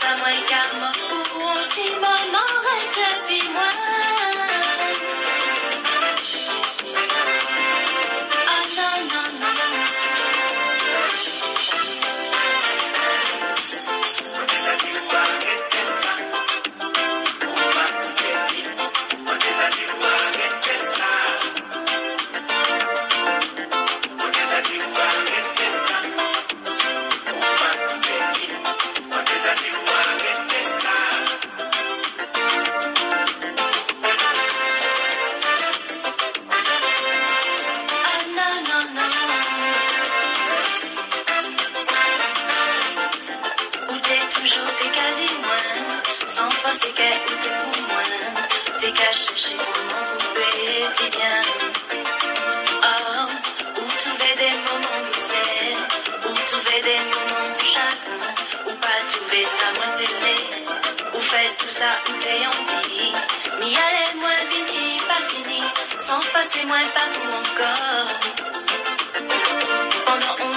ça moi et moi, pour moment, moi. no, up.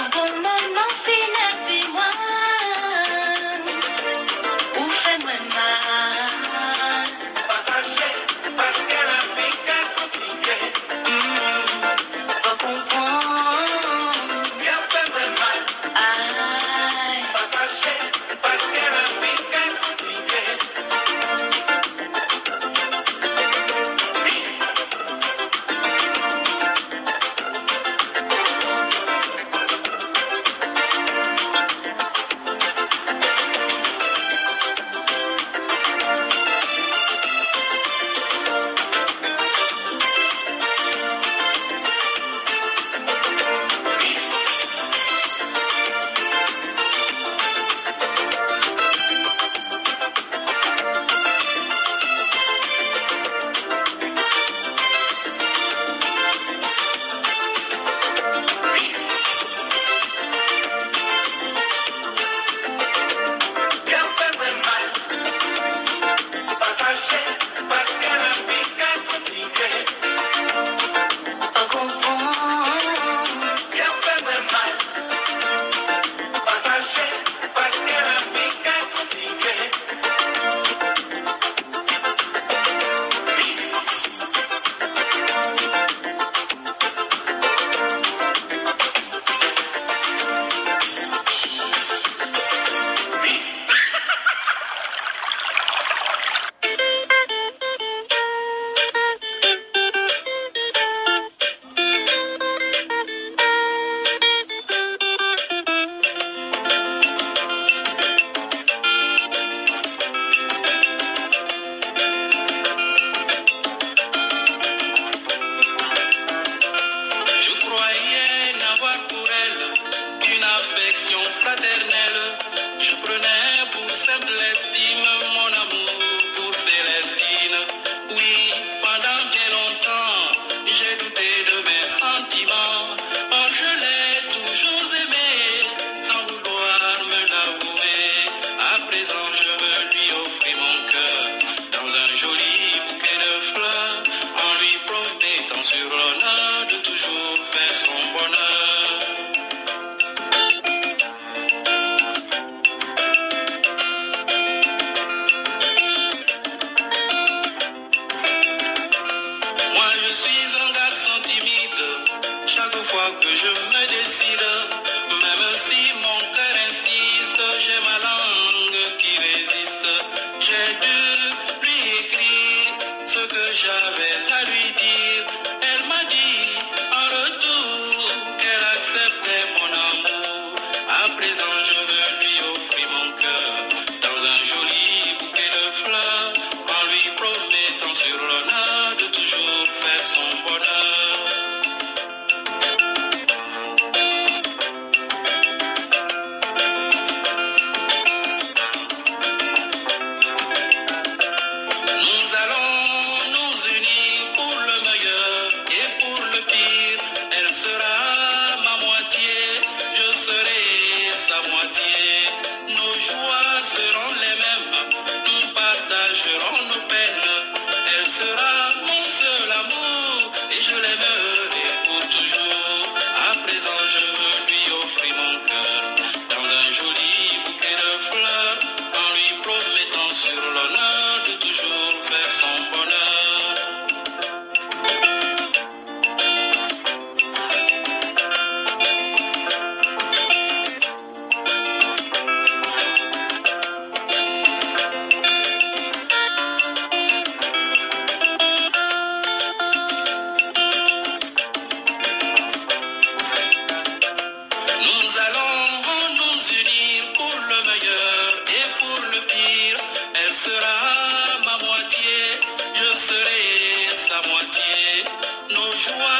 joie.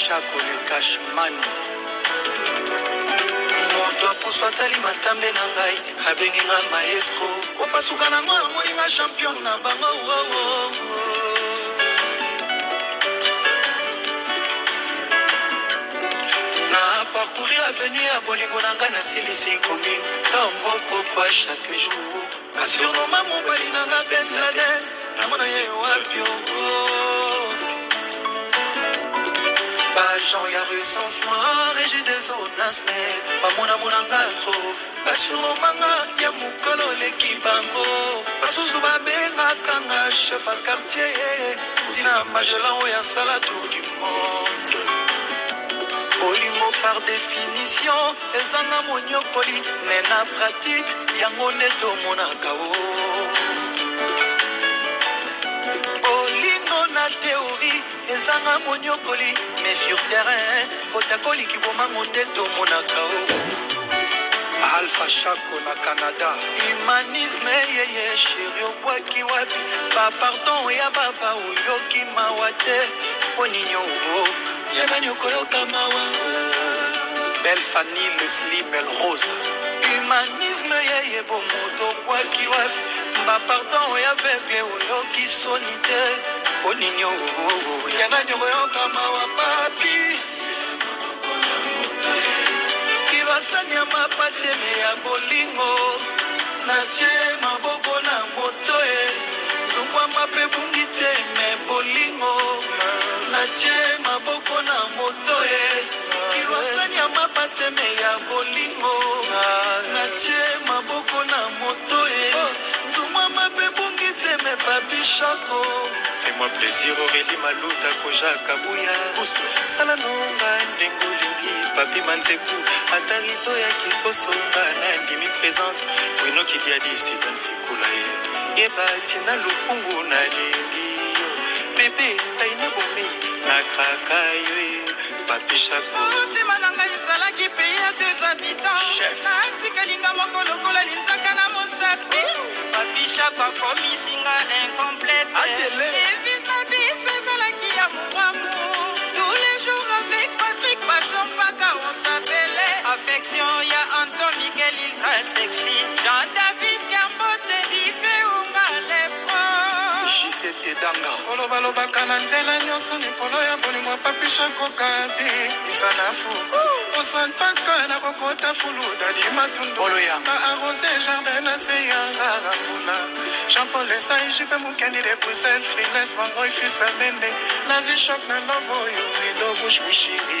mashako le cashmani moto apusu atali matambe na ngai abengi nga maestro kopasuka nango amoni nga champion na bango oh, oh, oh, na parcouri avenu ya bolingo na ngai nasilisi komine tambo pokwa chaque jour nasionoma mobali na nga ben laden namona ye wapiongo bajan ya resens noir egi desonasne bamonabonanga tro basuromanga ya mokolo leki bango basusu babengakanga chef a quartier ntina magelan oyo asala tour du monde bolingo par définition ezanga monyokoli me na pratike yango nde tomonaka o nouvelle théorie ezanga monyokoli mais sur terrain kotakoliki bomango nde tomonaka o alpha chako na canada humanisme yeye sheri obwaki wapi bapardon ya baba oyoki mawa te mpo nini oo oh, ya nani okoyoka mawa belle fani lesli belle rose humanisme yeye bomoto obwaki wapi bapardon oyo aveugle oyoki soni te onini owowowo yanda nyongo yokama wa papi kilwasani ya mapateme ya bolingo natie maboko na moto e zukwama mpe bungi te me bolingo natie maboko na moto e kilwasani ya mapateme ya bolingo natie maboko na moto e nzumwama mpe bungi te me babishako fais-moi plaisir aurélie maluta koja kabuya sala nonga ndenge olingi papi manzeku ata rito ya kikosonga na ndimi présente winokidiadi sidan fikula ye yeba ntina lokungu nalingi yo bebe tai na bomei nakraka yo e papi chakomotema na ngai ezalaki pei ya deux habitants natikalinga moko lokola linzaka na mosapi papi chako akomisinga incomplete perfection ya antoni keliltra sexy jean david kambote life ungalepo jisetedanga kolobalobaka na nzela nyonso likolo ya bolingo papisha kokabi isanafu osman paka na kokota fulu dadimatundba arose jardin na se ya raranguna jean-paul esai jipe mokendi de bruxelles friles bangoi fisamende nazwi shok na love oyo rido bushbushiri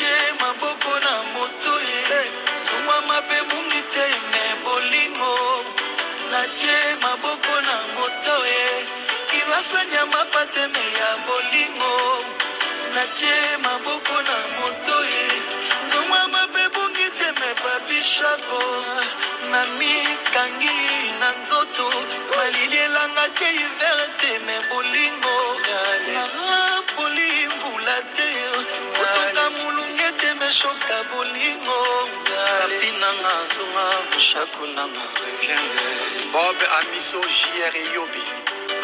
attache maboko na moto ye eh. tongwama mpe bungi te me bolingo natie maboko na moto ye eh. kilwasanya mapateme ya bolingo natie maboko na moto ye eh. tongwama mpe bungi te me babishako na mikangi na nzoto malili elanga te iver te me bolingo eshoka bolingo tapi nanga zonga moshaku nanga revienge bob amiso jr eyobi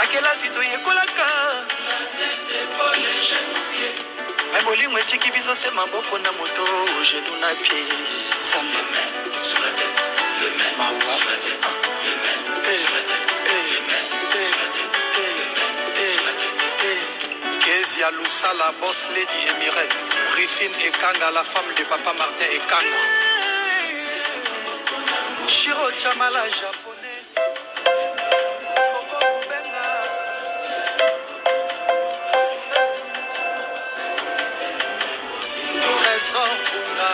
akelasi toyekolaka me bolingo etiki biso se maboko na moto genu na pie sambe mawa ya lusala bos lady emirate rifine ekanga la femme de papa martin ekanga shiro chamala japonais Trésor Kunga,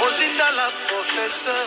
Rosindala professeur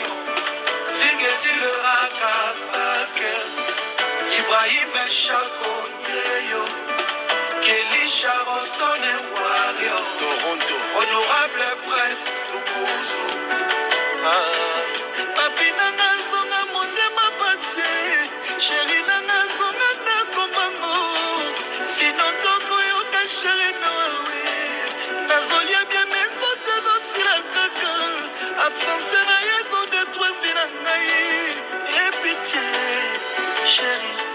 mesha konyeyo kelisha roston e wario toronto honorable prince tukusu ah. papi nanga zonga motema pase sheri nanga zonga nakomango sino tokoyoka sheri nawe nazolia bie menzoto ezosila kaka absence na ye ezodetruire vi na ngai epitie sheri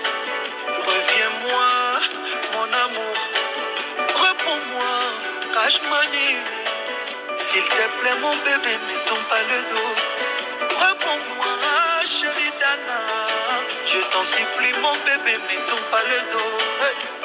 S'il te plaît, mon bébé, ne tombe pas le dos. Réponds-moi, chérie Dana. Je t'en supplie, mon bébé, ne tombe pas le dos.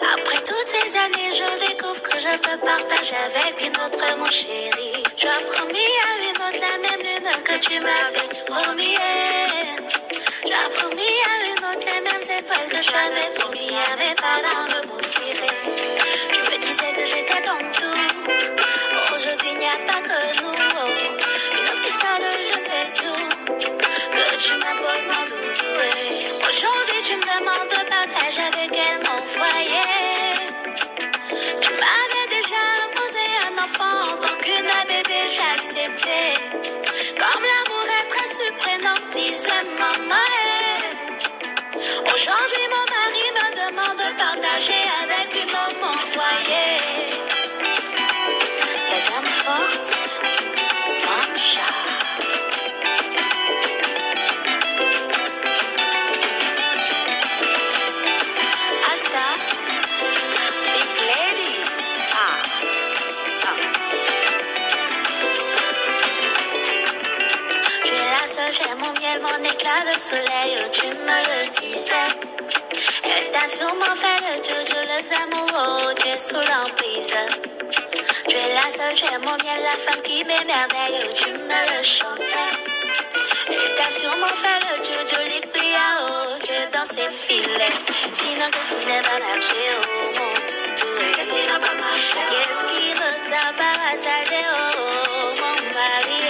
Après toutes ces années, je découvre que je te partage avec une autre, mon chéri. Tu as promis à une autre la même lune que tu m'avais promis. Tu as promis à une autre les mêmes épaules que je t'avais promis à mes parents de mon Tu me disais que j'étais dans tout. Aujourd'hui, il n'y a pas que nous. Une autre qui sort de je sais tout Que tu m'imposes mon doux demande de partager avec elle mon foyer. Tu m'avais déjà imposé un enfant, donc une bébé j'ai accepté. Comme l'amour est très surprenant, disait maman. Aujourd'hui mon mari me demande de partager mon éclat de soleil, tu me le disais. Et t'as sûrement fait le jojo, les amoureux, tu es sous l'emprise. Tu es la seule, tu es mon bien la femme qui m'émerveille, tu me le chantais. Et t'as sûrement fait le jojo, les pliaos, tu es dans ses filets. Sinon, qu'est-ce qui pas marché, oh mon doudou? Qu'est-ce qui n'a pas marché? Qu'est-ce qui ne t'a pas marcher mon mari?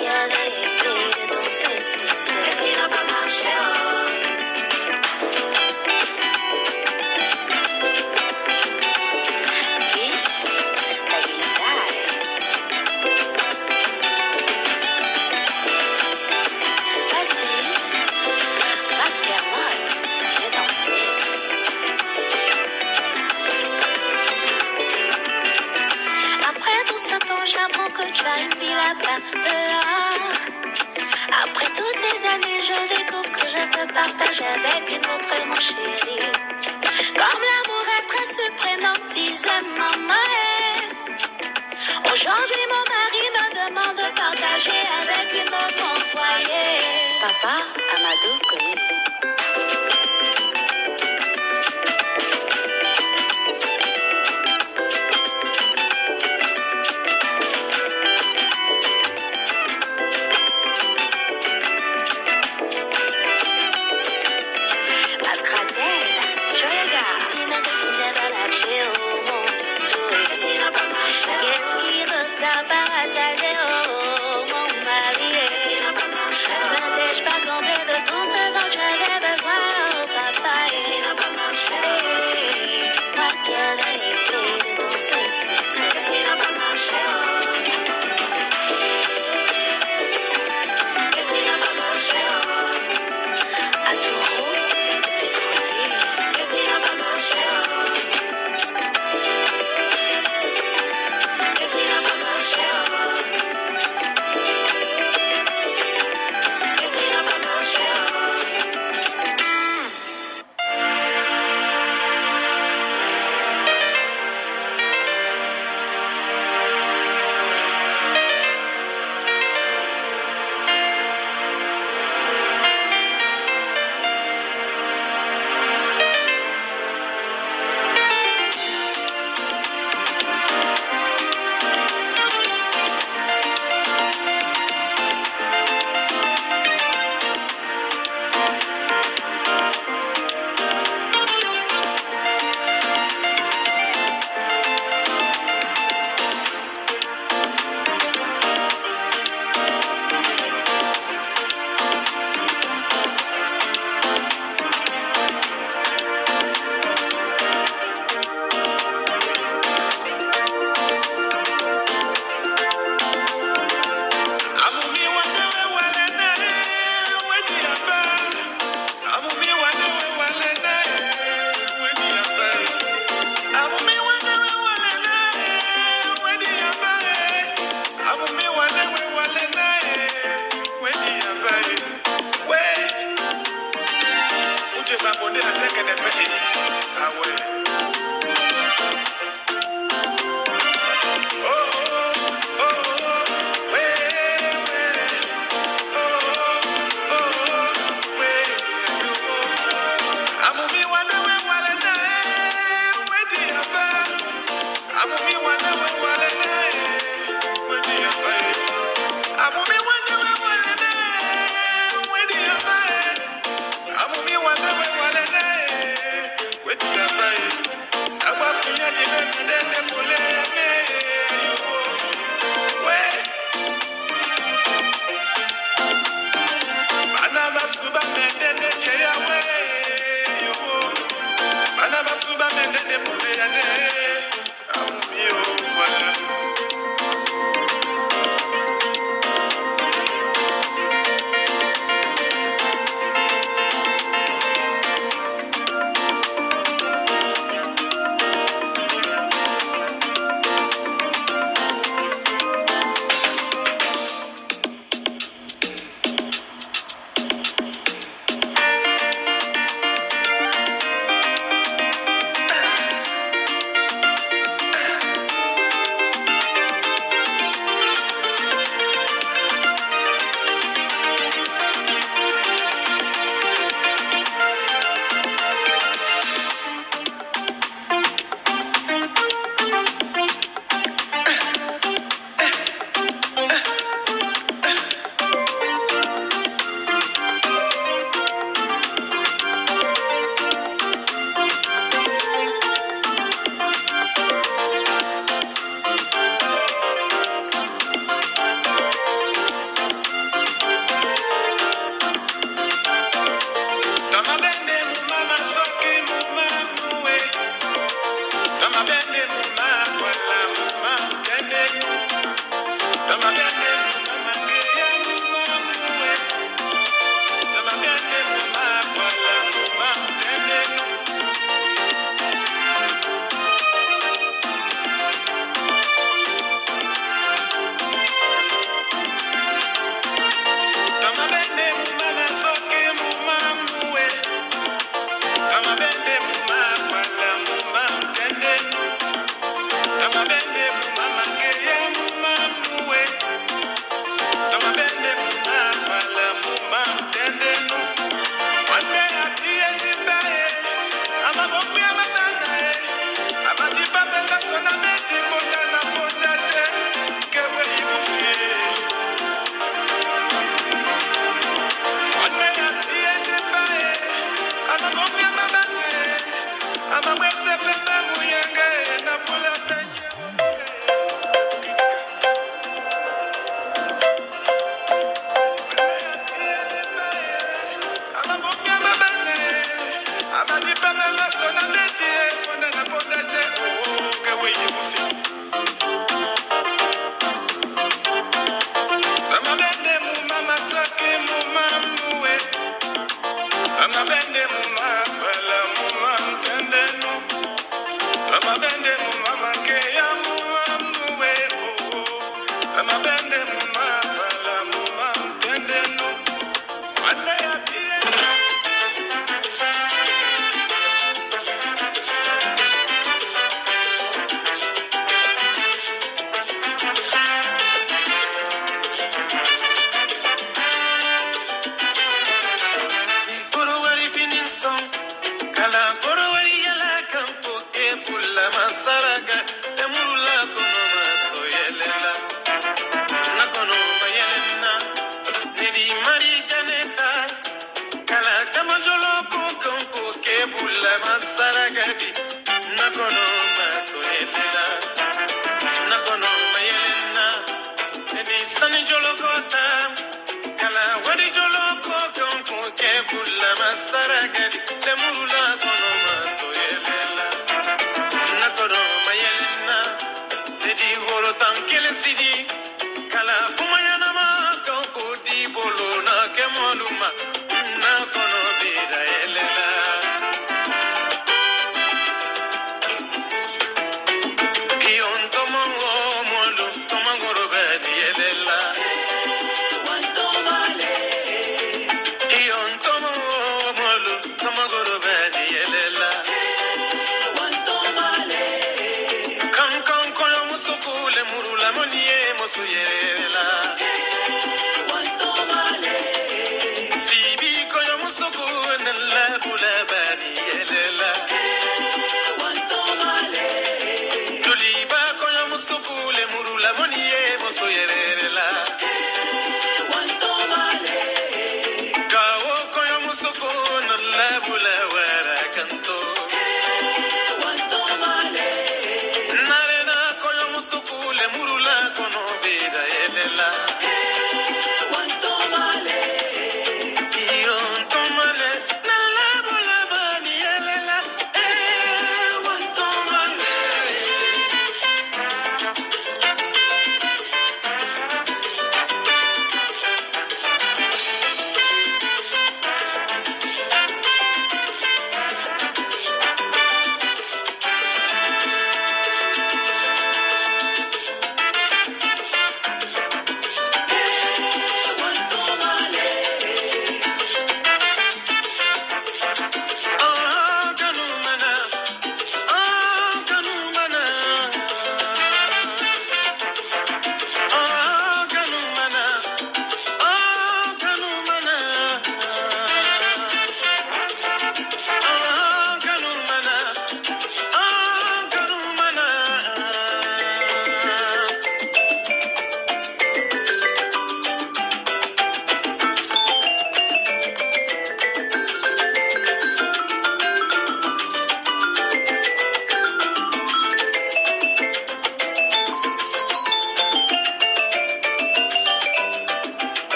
Yeah.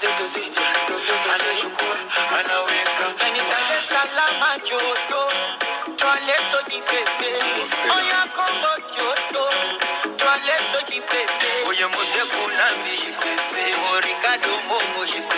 dozy, dozy, dozy, dozy Chukul, anaweka Kanitale salama joto jole soji pepe Oya Kongo joto jole soji pepe Oye mose kunambi jipepe Orikado momo jipepe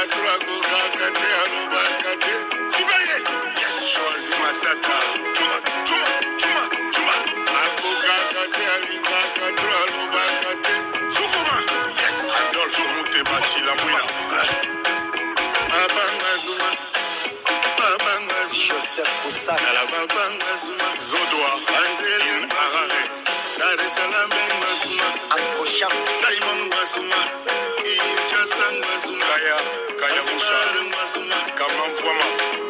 katurago kakate aloba kate sibenge yesuazi matata tuma tuma tuma tuma ako kakate alinga katura aloba kate sukuma yes adolfo muteba cilamwina babanga zuma babanga zumaala babanga zuma zodoa anzelin arare daresalamenga zuma akosha daimonga zuma inchasanga zuma ya Kaya Musha, Kaman Fwama.